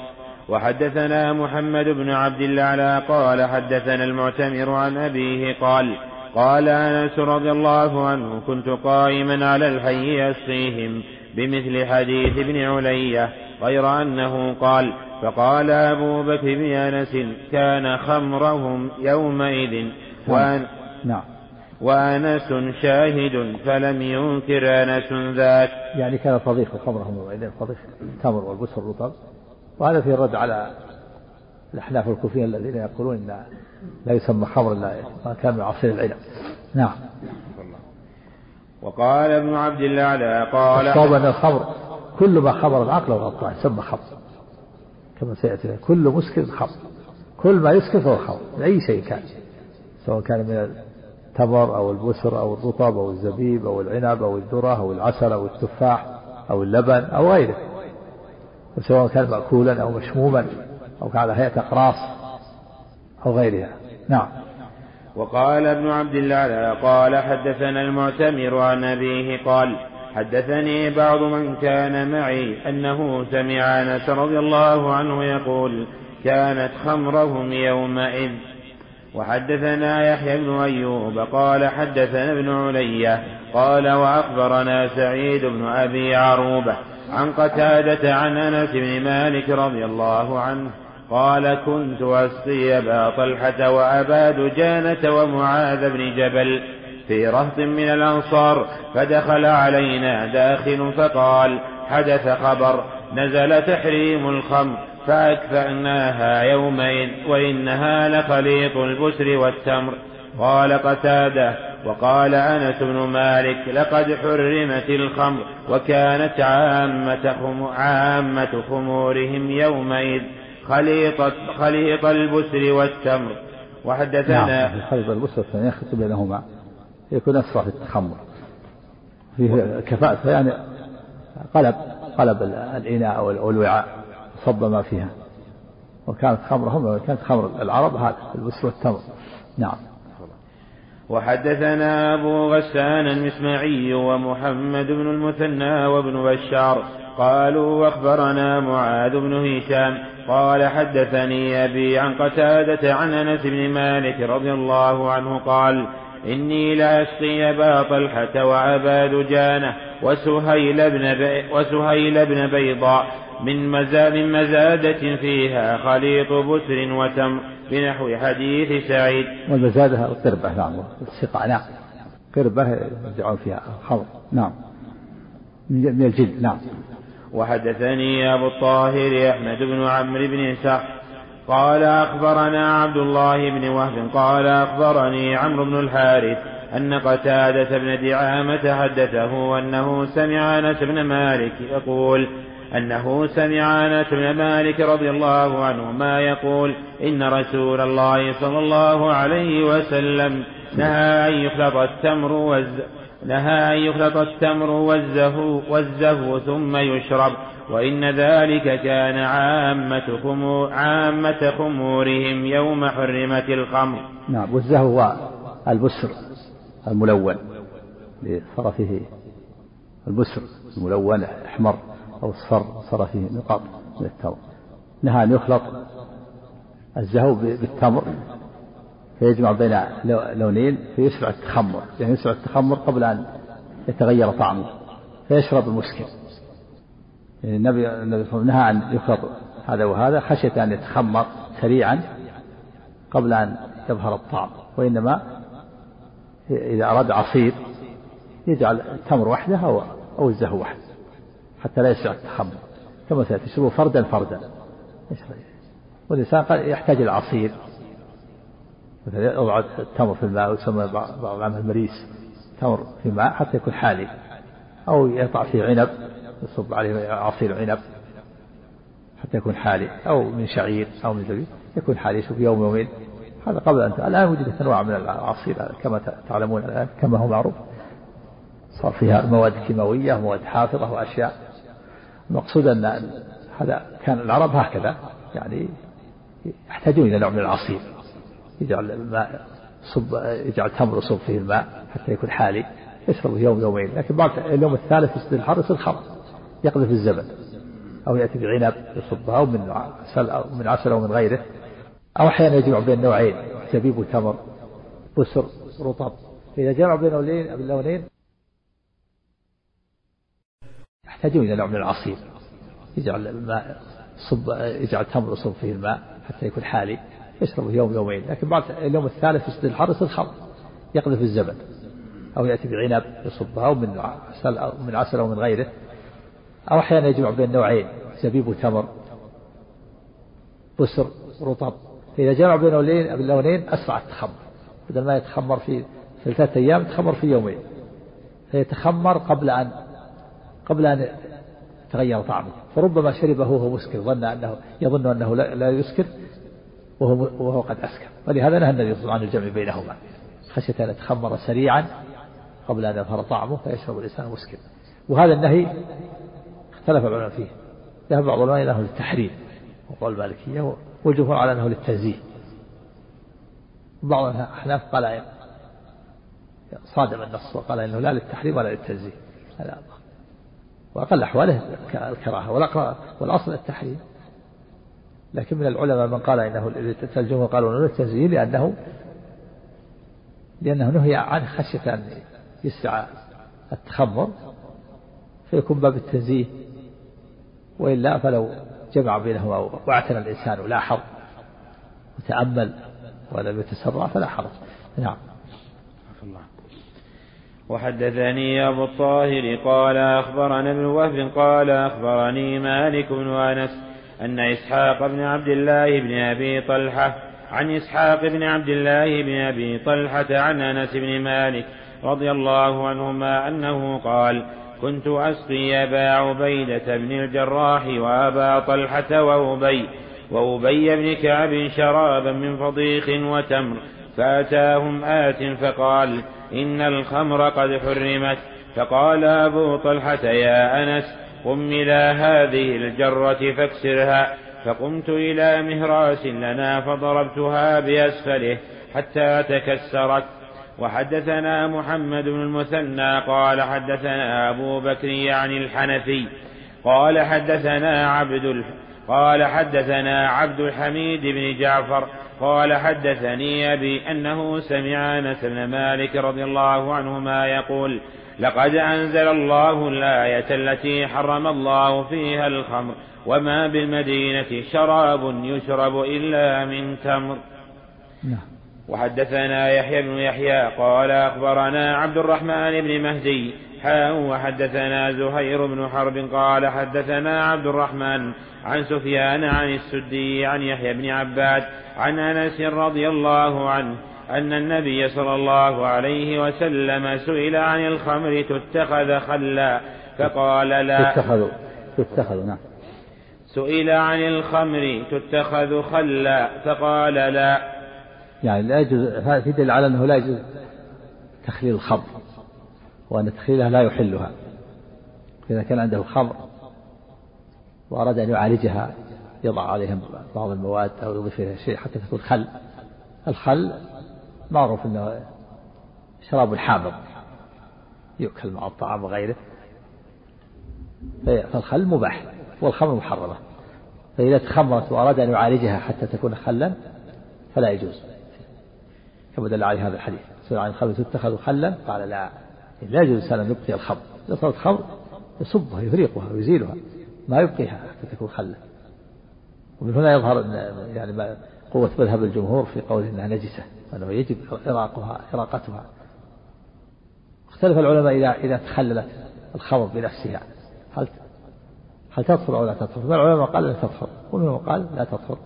وحدثنا محمد بن عبد الاعلى قال حدثنا المعتمر عن أبيه قال قال أنس رضي الله عنه كنت قائما على الحي اسقيهم بمثل حديث ابن علية غير أنه قال فقال أبو بكر بن أنس كان خمرهم يومئذ وأن نعم. وأنس شاهد فلم ينكر أنس ذاك. يعني كان فضيح خمرهم يومئذ فضيح التمر والبسر الرطب. وهذا فيه الرد على الأحناف الكوفيين الذين يقولون إن لا يسمى خمر إلا ما كان من عصير العنب. نعم. وقال ابن عبد الأعلى قال الصواب أن الخمر كل ما خمر العقل والأبطال يسمى خمر. كما سيأتي كل مسكر خمر. كل ما يسكر فهو خمر أي شيء كان. سواء كان من التمر أو البسر أو الرطب أو الزبيب أو العنب أو الذرة أو العسل أو التفاح أو اللبن أو غيره. وسواء كان مأكولا أو مشموما أو على هيئة أقراص أو غيرها. نعم. وقال ابن عبد الله قال حدثنا المعتمر عن أبيه قال حدثني بعض من كان معي أنه سمع أنس رضي الله عنه يقول كانت خمرهم يومئذ. وحدثنا يحيى بن أيوب قال حدثنا ابن علية قال وأخبرنا سعيد بن أبي عروبة. عن قتادة عن أنس بن مالك رضي الله عنه قال كنت أسقي أبا طلحة وأبا دجانة ومعاذ بن جبل في رهط من الأنصار فدخل علينا داخل فقال حدث خبر نزل تحريم الخمر فأكفأناها يومين وإنها لخليط البسر والتمر. قال قتادة وقال أنس بن مالك لقد حرمت الخمر وكانت عامة, عامة خمورهم يومئذ خليط خليط البسر والتمر. وحدثنا نعم خليط البسر والتمر يختم بينهما يكون أسرع في التخمر. فيه كفاءة يعني قلب قلب الإناء أو الوعاء صب ما فيها. وكانت خمرهم وكانت خمر العرب هذا البسر والتمر. نعم. وحدثنا أبو غسان المسمعي ومحمد بن المثنى وابن بشار قالوا واخبرنا معاذ بن هشام قال حدثني أبي عن قتادة عن أنس بن مالك رضي الله عنه قال إني لأسقي أبا طلحة وأبا دجانة وسهيل بن, وسهيل بن بيضاء من, مزا من مزادة فيها خليط بسر وتمر بنحو حديث سعيد. والمزادة القربة نعم. السقاء نعم. قربة يرجعون فيها خمر نعم. من الجلد نعم. وحدثني أبو الطاهر أحمد بن عمرو بن إسحاق. قال أخبرنا عبد الله بن وهب قال أخبرني عمرو بن الحارث أن قتادة بن دعامة حدثه أنه سمع أنس بن مالك يقول أنه سمع أنس بن مالك رضي الله عنه ما يقول إن رسول الله صلى الله عليه وسلم نهى أن يخلط التمر والز نهى أن يخلط التمر والزهو, والزهو ثم يشرب وإن ذلك كان عامة, خمور عامة خمورهم يوم حرمت الخمر. نعم والزهو هو البسر الملون صار فيه البسر الملون احمر أو اصفر صار فيه نقاط من التمر. نهى أن يخلط الزهو بالتمر فيجمع بين لونين فيسرع التخمر. يعني يسرع التخمر قبل أن يتغير طعمه فيشرب المسكر. يعني النبي النبي نهى أن يخلط هذا وهذا خشية أن يتخمر سريعا قبل أن يظهر الطعم. وإنما إذا أراد عصير يجعل التمر وحده أو أو الزهو وحده. حتى لا يسرع التخمر كما سيأتي فردا فردا. والإنسان قد يحتاج إلى عصير. مثلا يضع التمر في الماء ويسمى بعض العلماء المريس تمر في الماء حتى يكون حالي. أو يقطع فيه عنب يصب عليه عصير عنب حتى يكون حالي. أو من شعير أو من زبيب يكون حالي يشوف يوم يومين. هذا قبل أن الآن وجدت أنواع من العصير كما تعلمون الآن كما هو معروف. صار فيها مواد كيماوية ومواد حافظة وأشياء المقصود أن هذا كان العرب هكذا يعني يحتاجون إلى نوع من العصير. يجعل الماء صب يجعل تمر يصب فيه الماء حتى يكون حالي. يشرب يوم يومين لكن بعد اليوم الثالث يصير الحر يصير خمر يقذف الزبد أو يأتي بعنب يصبها أو من عسل أو من عسل أو من غيره. أو أحيانا يجمع بين نوعين زبيب وتمر بسر رطب. إذا جمع بين اللونين يحتاجون إلى نوع من العصير. يجعل الماء صب يجعل تمر يصب فيه الماء حتى يكون حالي يشرب يوم يومين. لكن بعد اليوم الثالث يصير الحر يصير خمر يقذف الزبد. أو يأتي بعنب يصبها أو من عسل أو من عسل أو من غيره. أو أحيانا يجمع بين نوعين زبيب وتمر بسر رطب. فإذا جمع بين اللونين أسرع التخمر. بدل ما يتخمر في في ثلاثة أيام يتخمر في يومين. فيتخمر قبل أن قبل أن يتغير طعمه. فربما شربه وهو مسكر ظن أنه يظن أنه لا يسكر وهو وهو قد أسكر. ولهذا نهى النبي صلى الله عليه وسلم عن الجمع بينهما. خشية أن يتخمر سريعا قبل أن يظهر طعمه فيشرب الإنسان مسكر وهذا النهي اختلف العلماء فيه. ذهب بعض العلماء إلى أنه للتحريم وقال المالكية والجمهور على أنه للتنزيه. بعض الأحناف قال صادم النص وقال إنه لا للتحريم ولا للتنزيه. وأقل أحواله الكراهة والأصل التحريم. لكن من العلماء من قال إنه الجمهور قالوا إنه للتنزيه لأنه لأنه نهي عنه خشية أن يسعى التخمر فيكون باب التنزيه. وإلا فلو جمع بينهما واعتنى الإنسان ولاحظ وتأمل ولم يتسرع فلا حرج. نعم. وحدثني أبو الطاهر قال أخبرنا ابن وهب قال أخبرني مالك بن أنس أن إسحاق بن عبد الله بن أبي طلحة عن إسحاق بن عبد الله بن أبي طلحة عن أنس بن مالك رضي الله عنهما أنه قال كنت أسقي أبا عبيدة بن الجراح وأبا طلحة وأبي وأبي بن كعب شرابا من فضيخ وتمر فأتاهم آت فقال إن الخمر قد حرمت. فقال أبو طلحة يا أنس قم إلى هذه الجرة فاكسرها. فقمت إلى مهراس لنا فضربتها بأسفله حتى تكسرت. وحدثنا محمد بن المثنى قال حدثنا أبو بكر يعني الحنفي. قال حدثنا عبد قال حدثنا عبد الحميد بن جعفر قال حدثني أبي أنه سمع أنس بن مالك رضي الله عنهما يقول لقد أنزل الله الآية التي حرم الله فيها الخمر وما بالمدينة شراب يشرب إلا من تمر. نعم. وحدثنا يحيى بن يحيى قال أخبرنا عبد الرحمن بن مهدي حاء وحدثنا زهير بن حرب قال حدثنا عبد الرحمن عن سفيان عن السدي عن يحيى بن عباد عن أنس رضي الله عنه أن النبي صلى الله عليه وسلم سئل عن الخمر تتخذ خلا فقال لا. تتخذ تتخذ نعم. سئل عن الخمر تتخذ خلا فقال لا. يعني لا يجوز هذا يدل على أنه لا يجوز تخليل الخمر وأن تخليلها لا يحلها. إذا كان عنده خمر وأراد أن يعالجها يضع عليها بعض المواد أو يضيف إليها شيء حتى تكون خل. الخل معروف أنه شراب حامض يؤكل مع الطعام وغيره. فالخل مباح والخمر محرمة. فإذا تخمرت وأراد أن يعالجها حتى تكون خلا فلا يجوز. كما دل عليه هذا الحديث. سئل عن الخمر تتخذ خلا؟ قال لا. لا يجوز أن يبقي الخمر. إذا صارت خمر يصبها يفريقها ويزيلها ما يبقيها حتى تكون خلا ومن هنا يظهر يعني ما قوة مذهب الجمهور في قول إنها نجسة وأنه يجب إراقها إراقتها. اختلف العلماء إذا إذا تخللت الخمر بنفسها. هل هل تطهر أو لا تطهر؟ فالعلماء قال لا تطهر ومنهم قال لا تطهر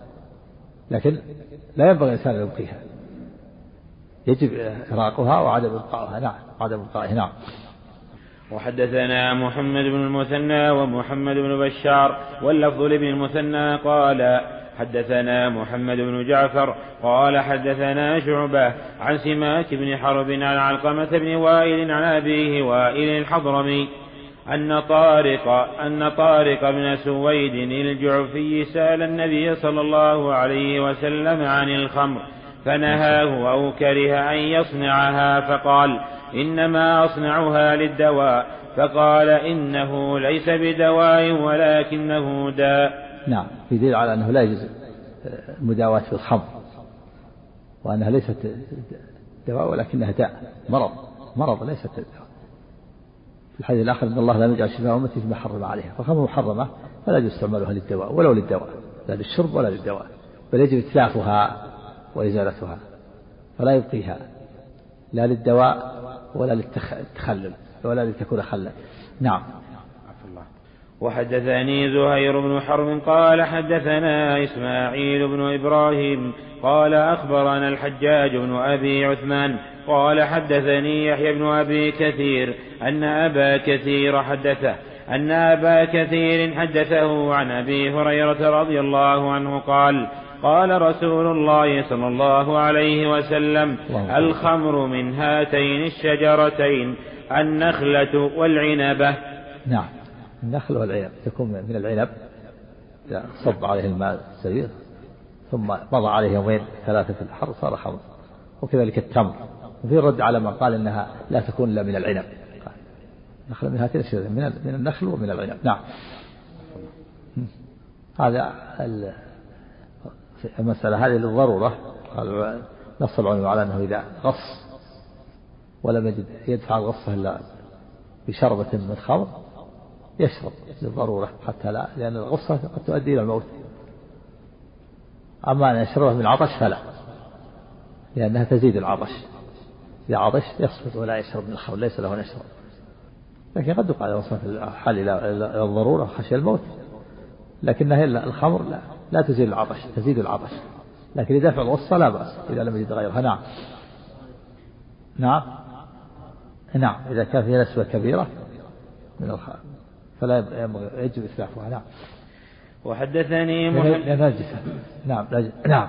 لكن لا ينبغي الإنسان أن يبقيها. يجب إراقها وعدم إبقائها نعم عدم إبقائها نعم. وحدثنا محمد بن المثنى ومحمد بن بشار واللفظ لابن المثنى قال حدثنا محمد بن جعفر قال حدثنا شعبة عن سماك بن حرب عن علقمة بن وائل عن أبيه وائل الحضرمي أن طارق أن طارق بن سويد الجعفي سأل النبي صلى الله عليه وسلم عن الخمر فنهاه أو كره أن يصنعها فقال إنما أصنعها للدواء فقال إنه ليس بدواء ولكنه داء. نعم في دليل على أنه لا يجوز المداواة في الخمر وأنها ليست دواء ولكنها داء مرض مرض ليست دواء. في الحديث الآخر أن الله لا يجعل شفاء أمتي فيما حرم عليها فالخمر محرمة فلا يجوز استعمالها للدواء ولو للدواء لا للشرب ولا للدواء بل يجب إتلافها وإزالتها فلا يبقيها لا للدواء ولا للتخلل ولا لتكون خلا نعم. وحدثني زهير بن حرب قال حدثنا إسماعيل بن إبراهيم قال أخبرنا الحجاج بن أبي عثمان قال حدثني يحيى بن أبي كثير أن أبا كثير حدثه أن أبا كثير حدثه عن أبي هريرة رضي الله عنه قال قال رسول الله صلى الله عليه وسلم الخمر من هاتين الشجرتين النخلة والعنبة نعم. النخل والعنب تكون من العنب صب عليه الماء السرير ثم مضى عليه يومين ثلاثة في الحر صار خمر. وكذلك التمر. وفي رد على من قال إنها لا تكون إلا من العنب. نخل من هاتين من من النخل ومن العنب. نعم. هذا المسألة هذه للضرورة. قال نص العلماء على أنه إذا غص ولم يجد يدفع الغصة إلا بشربة من خمر يشرب للضرورة حتى لا لأن الغصة قد تؤدي إلى الموت. أما أن يشربه من العطش فلا لأنها تزيد العطش. إذا عطش يصمت ولا يشرب من الخمر ليس له أن يشرب. لكن قد يقال وصف الحال إلى الضرورة خشية الموت. لكنها الخمر لا, لا تزيل العطش تزيد العطش. لكن لدفع الغصة لا بأس إذا لم يجد غيرها نعم. نعم. نعم. إذا كان فيها نسبة كبيرة من الخمر فلا يجب إسلافها. نعم. وحدثني محمد نعم نعم.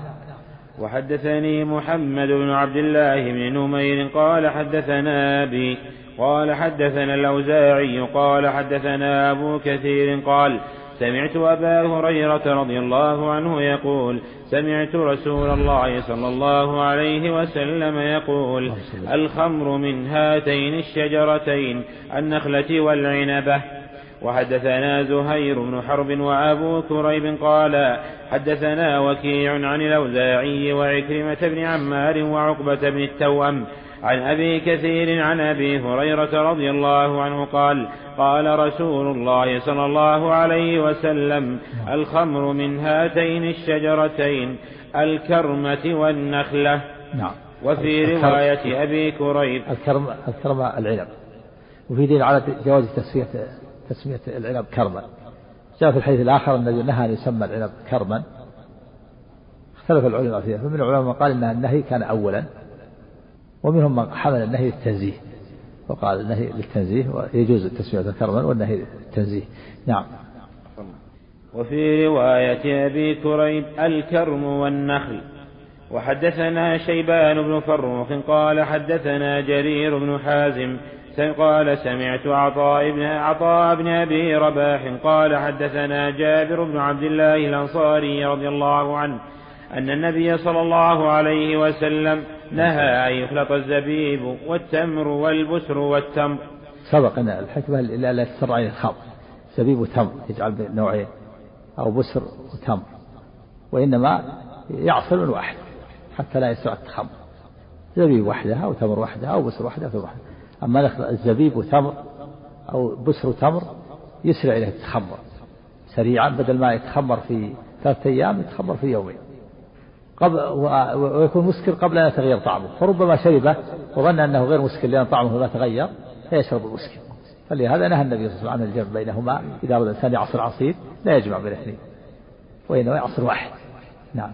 وحدثني محمد بن عبد الله بن نمير قال حدثنا أبي قال حدثنا الأوزاعي قال حدثنا أبو كثير قال سمعت أبا هريرة رضي الله عنه يقول سمعت رسول الله صلى الله عليه وسلم يقول الخمر من هاتين الشجرتين النخلة والعنبة. وحدثنا زهير بن حرب وأبو كريب قال حدثنا وكيع عن الأوزاعي وعكرمة بن عمار وعقبة بن التوأم. عن أبي كثير عن أبي هريرة رضي الله عنه قال قال رسول الله صلى الله عليه وسلم الخمر من هاتين الشجرتين الكرمة والنخلة. نعم. وفي رواية أبي كريب. الكرم الكرم العنب. وفي دين على جواز تسمية تسمية العنب كرما. جاء في الحديث الآخر الذي نهى أن يسمى العنب كرما. اختلف العلماء فيها. فمن العلماء من قال أن النهي كان أولا. ومنهم من حمل النهي للتنزيه وقال النهي للتنزيه ويجوز التسمية كرما والنهي للتنزيه. نعم. وفي رواية أبي كريب الكرم والنخل. وحدثنا شيبان بن فروخ قال حدثنا جرير بن حازم قال سمعت عطاء بن عطاء بن أبي رباح قال حدثنا جابر بن عبد الله الأنصاري رضي الله عنه أن النبي صلى الله عليه وسلم نهى أن يخلط الزبيب والتمر والبسر والتمر. سبق أن الحكمة لا تسرع الخمر زبيب وتمر يجعل نوعين أو بسر وتمر. وإنما يعصر من واحد حتى لا يسرع التخمر. زبيب وحدها أو تمر وحدها أو بسر وحدها في وحدها. أما الزبيب وتمر أو بسر تمر يسرع إليه التخمر. سريعا بدل ما يتخمر في ثلاثة أيام يتخمر في يومين. قبل ويكون مسكر قبل أن يتغير طعمه. فربما شربه وظن أنه غير مسكر لأن طعمه لا تغير فيشرب المسكر. فلهذا نهى النبي صلى الله عليه وسلم عن الجمع بينهما. إذا أراد الإنسان يعصر عصير لا يجمع بين الاثنين وإنما يعصر واحد. نعم.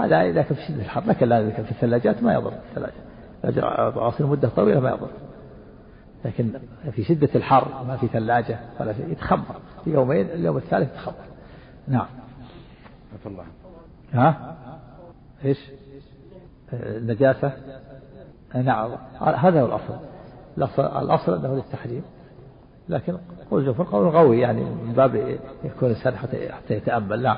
هذا إذا كان في شدة الحر لكن لا في الثلاجات ما يضر. الثلاجة عصير مدة طويلة ما يضر. لكن في شدة الحر ما في ثلاجة ولا شيء يتخمر. في يومين اليوم الثالث يتخمر. نعم. الله. ها؟ إيش؟ النجاسة نعم. هذا هو الأصل. الأصل أنه للتحريم. لكن قول جمهور قول قوي يعني من باب يكون الإنسان حتى حتى يتأمل. نعم.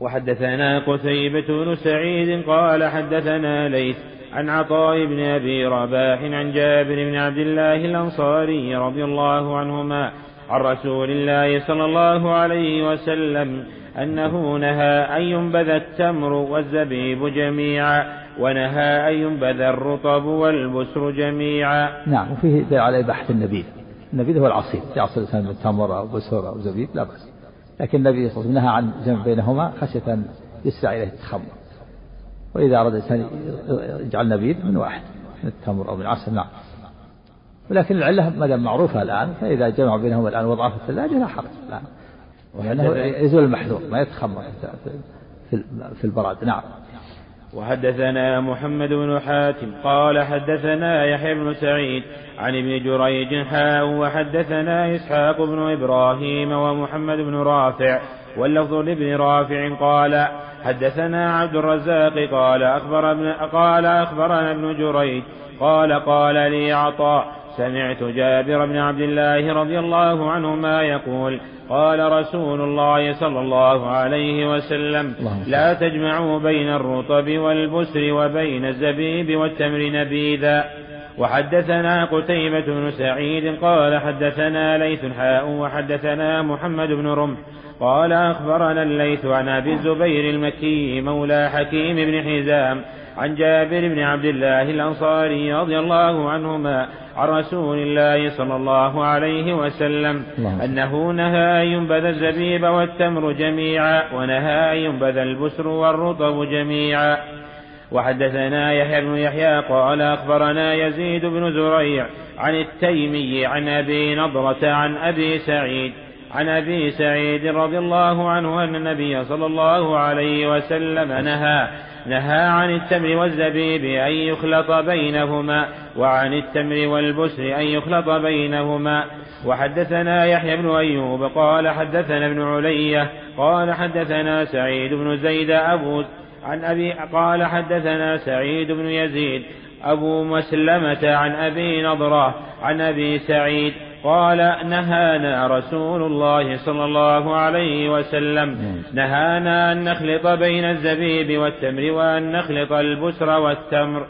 وحدثنا قتيبة بن سعيد قال حدثنا ليث عن عطاء بن أبي رباح عن جابر بن عبد الله الأنصاري رضي الله عنهما عن رسول الله صلى الله عليه وسلم أنه نهى أن ينبذ التمر والزبيب جميعا ونهى أن ينبذ الرطب والبسر جميعا. نعم وفيه دليل على إباحة النبيذ. النبيذ هو العصير يعصر الإنسان من تمر أو بسر أو زبيب لا بأس. لكن النبي صلى الله عليه وسلم نهى عن جمع بينهما خشية أن يسرع إليه التخمر. وإذا أراد الإنسان يجعل نبيذ من واحد من التمر أو من العسل نعم. ولكن العلة ما دام معروفة الآن فإذا جمع بينهما الآن وضعها في الثلاجة لا حرج. الآن يزول المحذور ما يتخمر. في البراد نعم. وحدثنا محمد بن حاتم قال حدثنا يحيى بن سعيد عن ابن جريج حاء وحدثنا إسحاق بن إبراهيم ومحمد بن رافع واللفظ لابن رافع قال حدثنا عبد الرزاق قال أخبر ابن قال أخبرنا ابن جريج قال قال لي عطاء سمعت جابر بن عبد الله رضي الله عنهما يقول قال رسول الله صلى الله عليه وسلم لا تجمعوا بين الرطب والبسر وبين الزبيب والتمر نبيذا. وحدثنا قتيبة بن سعيد قال حدثنا ليث حاء وحدثنا محمد بن رمح قال أخبرنا الليث عن أبي الزبير المكي مولى حكيم بن حزام عن جابر بن عبد الله الأنصاري رضي الله عنهما عن رسول الله صلى الله عليه وسلم أنه نهى أن ينبذ الزبيب والتمر جميعا ونهى أن ينبذ البسر والرطب جميعا. وحدثنا يحيى بن يحيى قال أخبرنا يزيد بن زريع عن التيمي عن أبي نضرة عن أبي سعيد عن أبي سعيد رضي الله عنه أن النبي صلى الله عليه وسلم نهى نهى عن التمر والزبيب أن يخلط بينهما وعن التمر والبسر أن يخلط بينهما. وحدثنا يحيى بن أيوب قال حدثنا ابن علية قال حدثنا سعيد بن زيد أبو عن أبي قال حدثنا سعيد بن يزيد أبو مسلمة عن أبي نضرة عن أبي سعيد قال نهانا رسول الله صلى الله عليه وسلم. نهانا أن نخلط بين الزبيب والتمر وأن نخلط البسر والتمر.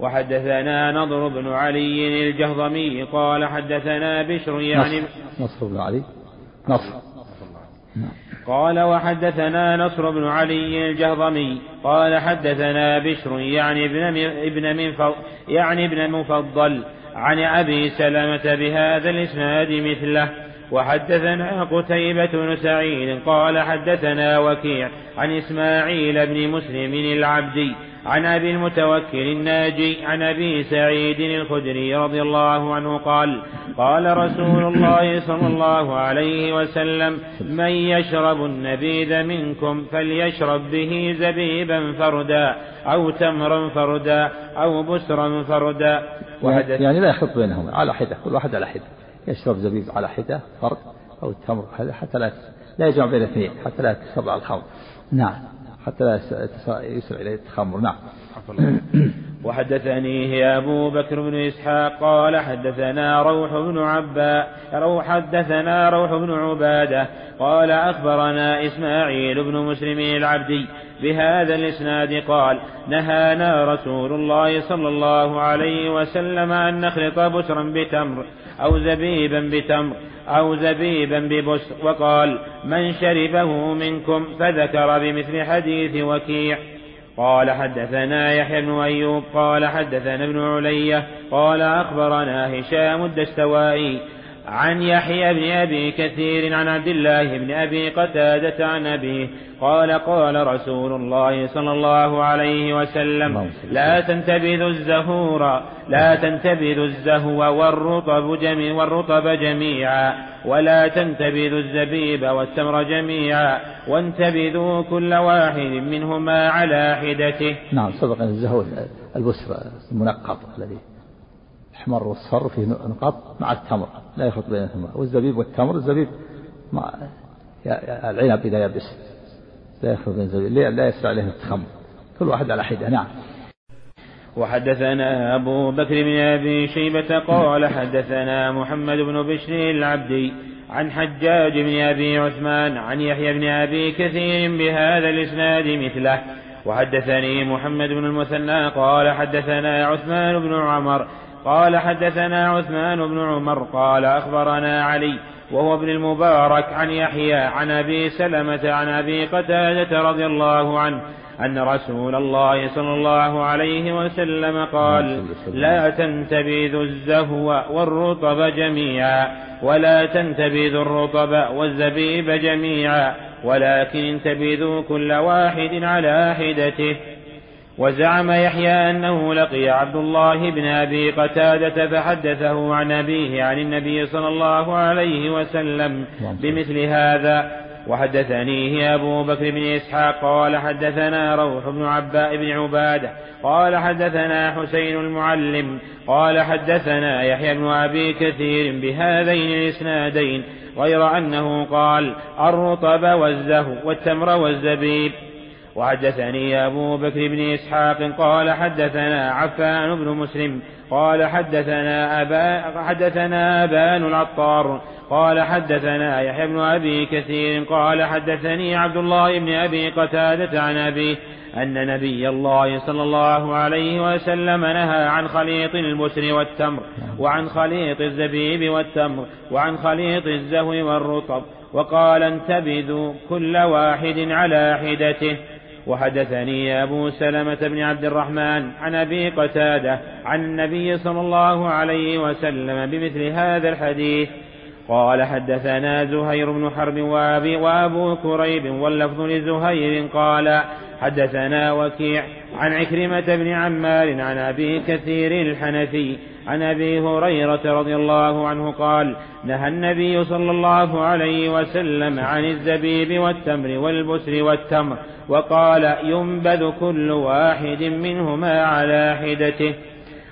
وحدثنا نضر بن علي الجهضمي قال حدثنا بشر يعني نصر. بن علي. نصر. قال وحدثنا نصر بن علي الجهضمي قال حدثنا بشر يعني ابن ابن يعني ابن مفضل عن أبي سلمة بهذا الإسناد مثله. وحدثنا قتيبة بن سعيد قال حدثنا وكيع عن إسماعيل بن مسلم العبدي عن أبي المتوكل الناجي عن أبي سعيد الخدري رضي الله عنه قال قال رسول الله صلى الله عليه وسلم من يشرب النبيذ منكم فليشرب به زبيبا فردا أو تمرا فردا أو بسرا فردا يعني لا يخلط بينهما على حدة كل واحد على حدة. يشرب زبيب على حدة فرد أو التمر حتى لا لا يجمع بين الاثنين حتى لا يتسرع الخمر. نعم. حتى لا يسرع إليه التخمر. نعم. وحدثنيه أبو بكر بن إسحاق قال حدثنا روح بن عباء روح حدثنا روح بن عبادة قال أخبرنا إسماعيل بن مسلم العبدي بهذا الإسناد قال نهانا رسول الله صلى الله عليه وسلم أن نخلط بسرا بتمر أو زبيبا بتمر أو زبيبا ببسر. وقال من شربه منكم فذكر بمثل حديث وكيع. قال حدثنا يحيى بن أيوب قال حدثنا ابن علية قال أخبرنا هشام الدستوائي عن يحيى بن أبي كثير عن عبد الله بن أبي قتادة عن أبيه قال قال رسول الله صلى الله عليه وسلم لا تنتبذوا الزهور لا تنتبذوا الزهو والرطب جميع والرطب جميعا ولا تنتبذوا الزبيب والتمر جميعا وانتبذوا كل واحد منهما على حدته. نعم سبق الزهو البسر المنقط الذي الحمر والصر فيه نقاط مع التمر لا يخلط بينهما والزبيب والتمر الزبيب مع العنب إذا يبس لا يخلط بين الزبيب لا يسرع عليه التخمر. كل واحد على حدة نعم. وحدثنا أبو بكر بن أبي شيبة قال حدثنا محمد بن بشر العبدي عن حجاج بن أبي عثمان عن يحيى بن أبي كثير بهذا الإسناد مثله. وحدثني محمد بن المثنى قال حدثنا عثمان بن عمر قال حدثنا عثمان بن عمر قال أخبرنا علي وهو ابن المبارك عن يحيى عن أبي سلمة عن أبي قتادة رضي الله عنه أن رسول الله صلى الله عليه وسلم قال لا تنتبذوا الزهو والرطب جميعا ولا تنتبذوا الرطب والزبيب جميعا ولكن انتبذوا كل واحد على حدته. وزعم يحيى أنه لقي عبد الله بن أبي قتادة فحدثه عن أبيه عن النبي صلى الله عليه وسلم بمثل هذا. وحدثنيه أبو بكر بن إسحاق قال حدثنا روح بن عباء بن عبادة قال حدثنا حسين المعلم قال حدثنا يحيى بن أبي كثير بهذين الإسنادين غير أنه قال الرطب والزهو والتمر والزبيب. وحدثني أبو بكر بن إسحاق قال حدثنا عفان بن مسلم قال حدثنا أبا حدثنا أبان العطار قال حدثنا يحيى بن أبي كثير قال حدثني عبد الله بن أبي قتادة عن أبيه أن نبي الله صلى الله عليه وسلم نهى عن خليط البسر والتمر وعن خليط الزبيب والتمر وعن خليط الزهو والرطب وقال انتبذوا كل واحد على حدته وحدثني أبو سلمة بن عبد الرحمن عن أبي قتادة عن النبي صلى الله عليه وسلم بمثل هذا الحديث. قال حدثنا زهير بن حرب وأبي وأبو كريب واللفظ لزهير قال حدثنا وكيع عن عكرمة بن عمار عن أبي كثير الحنفي عن أبي هريرة رضي الله عنه قال نهى النبي صلى الله عليه وسلم عن الزبيب والتمر والبسر والتمر وقال ينبذ كل واحد منهما على حدته.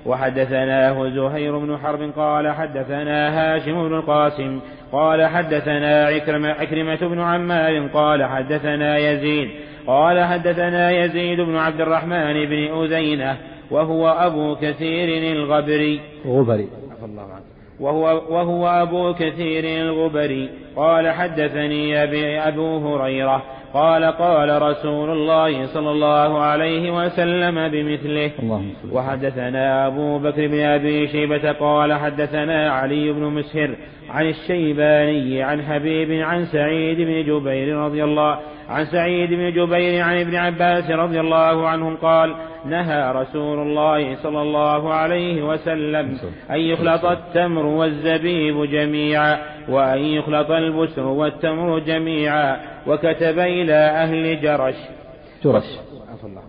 وحدثناه زهير بن حرب قال حدثنا هاشم بن القاسم قال حدثنا عكرمة, عكرمة بن عمار قال حدثنا يزيد قال حدثنا يزيد بن عبد الرحمن بن أزينة وهو أبو كثير الغبري. غبري. الله عنه وهو, وهو أبو كثير الغبري. قال حدثني أبي أبو هريرة. قال قال رسول الله صلى الله عليه وسلم بمثله. وحدثنا أبو بكر بن أبي شيبة. قال حدثنا علي بن مسهر عن الشيباني عن حبيب عن سعيد بن جبير رضي الله عن سعيد بن جبير عن ابن عباس رضي الله عنهم قال نهى رسول الله صلى الله عليه وسلم أن يخلط التمر والزبيب جميعا وأن يخلط البسر والتمر جميعا وكتب إلى أهل جرش. جرش.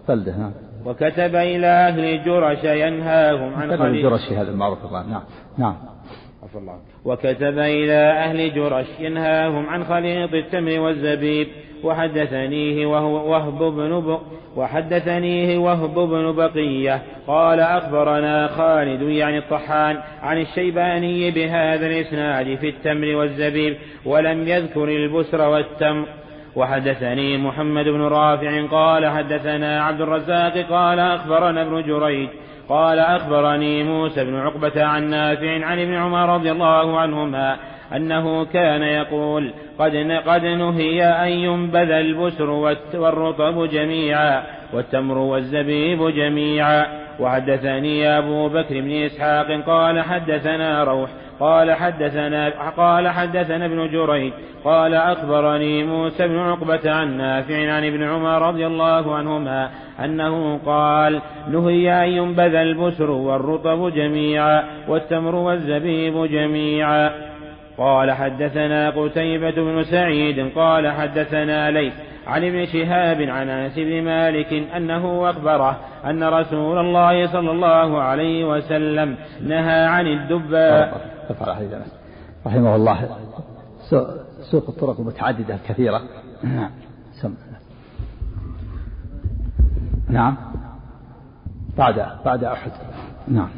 فلدة نعم. وكتب إلى أهل جرش ينهاهم عن خليل الجرش هذا المعروف الله. نعم. الله وكتب إلى أهل جرش ينهاهم عن خليط التمر والزبيب. وحدثنيه وهو وهب بن وحدثنيه وهب بن بقية. قال أخبرنا خالد يعني الطحان عن الشيباني بهذا الإسناد في التمر والزبيب ولم يذكر البسر والتمر. وحدثني محمد بن رافع قال حدثنا عبد الرزاق قال أخبرنا ابن جريج قال أخبرني موسى بن عقبة عن نافع عن ابن عمر رضي الله عنهما أنه كان يقول قد قد نهي أن ينبذ البسر والرطب جميعا والتمر والزبيب جميعا. وحدثني أبو بكر بن إسحاق قال حدثنا روح قال حدثنا قال حدثنا ابن جريج قال أخبرني موسى بن عقبة عن نافع عن ابن عمر رضي الله عنهما أنه قال نهي أن ينبذ البسر والرطب جميعا والتمر والزبيب جميعا. قال حدثنا قتيبة بن سعيد قال حدثنا ليث عن ابن شهاب عن أنس بن مالك أنه أخبره أن رسول الله صلى الله عليه وسلم نهى عن الدباء. رحمه الله. سوق الطرق المتعددة الكثيرة نعم. نعم. بعد بعد أحد. نعم.